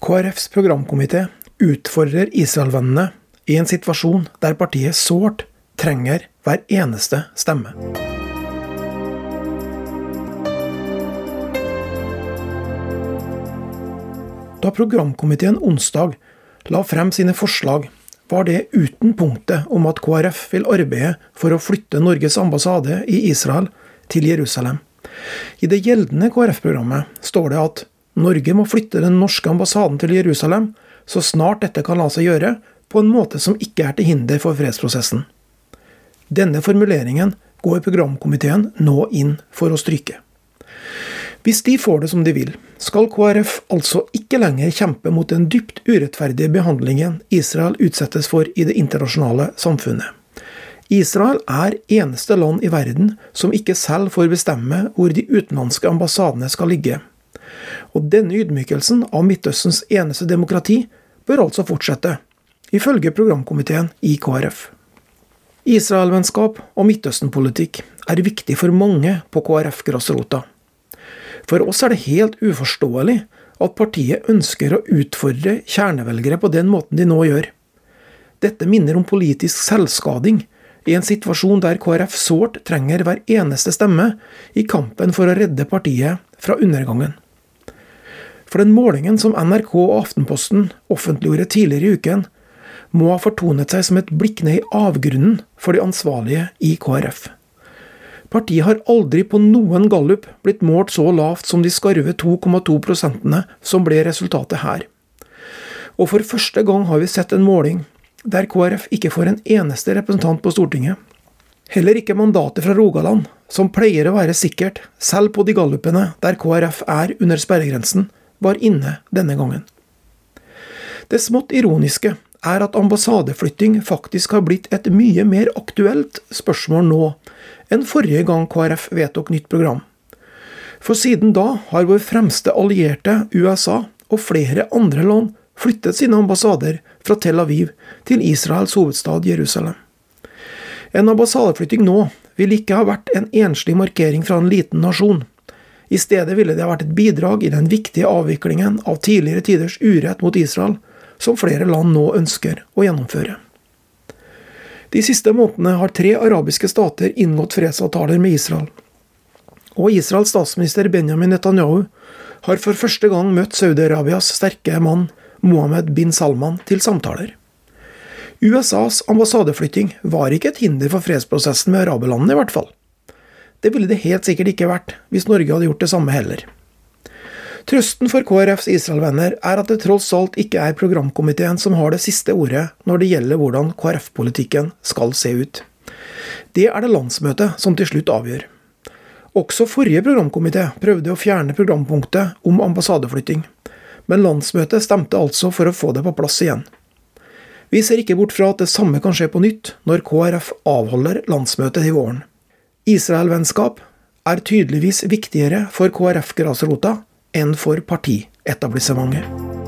KrFs programkomité utfordrer Israel-vennene i en situasjon der partiet sårt trenger hver eneste stemme. Da programkomiteen onsdag la frem sine forslag, var det uten punktet om at KrF vil arbeide for å flytte Norges ambassade i Israel til Jerusalem. I det gjeldende KrF-programmet står det at Norge må flytte den norske ambassaden til Jerusalem så snart dette kan la seg gjøre, på en måte som ikke er til hinder for fredsprosessen. Denne formuleringen går programkomiteen nå inn for å stryke. Hvis de får det som de vil, skal KrF altså ikke lenger kjempe mot den dypt urettferdige behandlingen Israel utsettes for i det internasjonale samfunnet. Israel er eneste land i verden som ikke selv får bestemme hvor de utenlandske ambassadene skal ligge. Og denne ydmykelsen av Midtøstens eneste demokrati bør altså fortsette, ifølge programkomiteen i KrF. Israel-vennskap og Midtøsten-politikk er viktig for mange på KrF-grasrota. For oss er det helt uforståelig at partiet ønsker å utfordre kjernevelgere på den måten de nå gjør. Dette minner om politisk selvskading i en situasjon der KrF sårt trenger hver eneste stemme i kampen for å redde partiet fra undergangen. For den målingen som NRK og Aftenposten offentliggjorde tidligere i uken, må ha fortonet seg som et blikk ned i avgrunnen for de ansvarlige i KrF. Partiet har aldri på noen gallup blitt målt så lavt som de skarve 2,2 prosentene som ble resultatet her. Og for første gang har vi sett en måling der KrF ikke får en eneste representant på Stortinget. Heller ikke mandatet fra Rogaland, som pleier å være sikkert, selv på de gallupene der KrF er under sperregrensen, var inne denne gangen. Det smått ironiske er at ambassadeflytting faktisk har blitt et mye mer aktuelt spørsmål nå enn forrige gang KrF vedtok nytt program. For siden da har vår fremste allierte, USA, og flere andre land flyttet sine ambassader fra Tel Aviv til Israels hovedstad Jerusalem. En ambassadeflytting nå ville ikke ha vært en enslig markering fra en liten nasjon. I stedet ville det vært et bidrag i den viktige avviklingen av tidligere tiders urett mot Israel, som flere land nå ønsker å gjennomføre. De siste månedene har tre arabiske stater inngått fredsavtaler med Israel. Og Israels statsminister Benjamin Netanyahu har for første gang møtt Saudi-Arabias sterke mann Mohammed bin Salman til samtaler. USAs ambassadeflytting var ikke et hinder for fredsprosessen med araberlandene, i hvert fall. Det ville det helt sikkert ikke vært hvis Norge hadde gjort det samme heller. Trøsten for KrFs Israel-venner er at det tross alt ikke er programkomiteen som har det siste ordet når det gjelder hvordan KrF-politikken skal se ut. Det er det landsmøtet som til slutt avgjør. Også forrige programkomité prøvde å fjerne programpunktet om ambassadeflytting, men landsmøtet stemte altså for å få det på plass igjen. Vi ser ikke bort fra at det samme kan skje på nytt når KrF avholder landsmøtet i våren. Israel-vennskap er tydeligvis viktigere for KrF-grasrota enn for partietablissementet.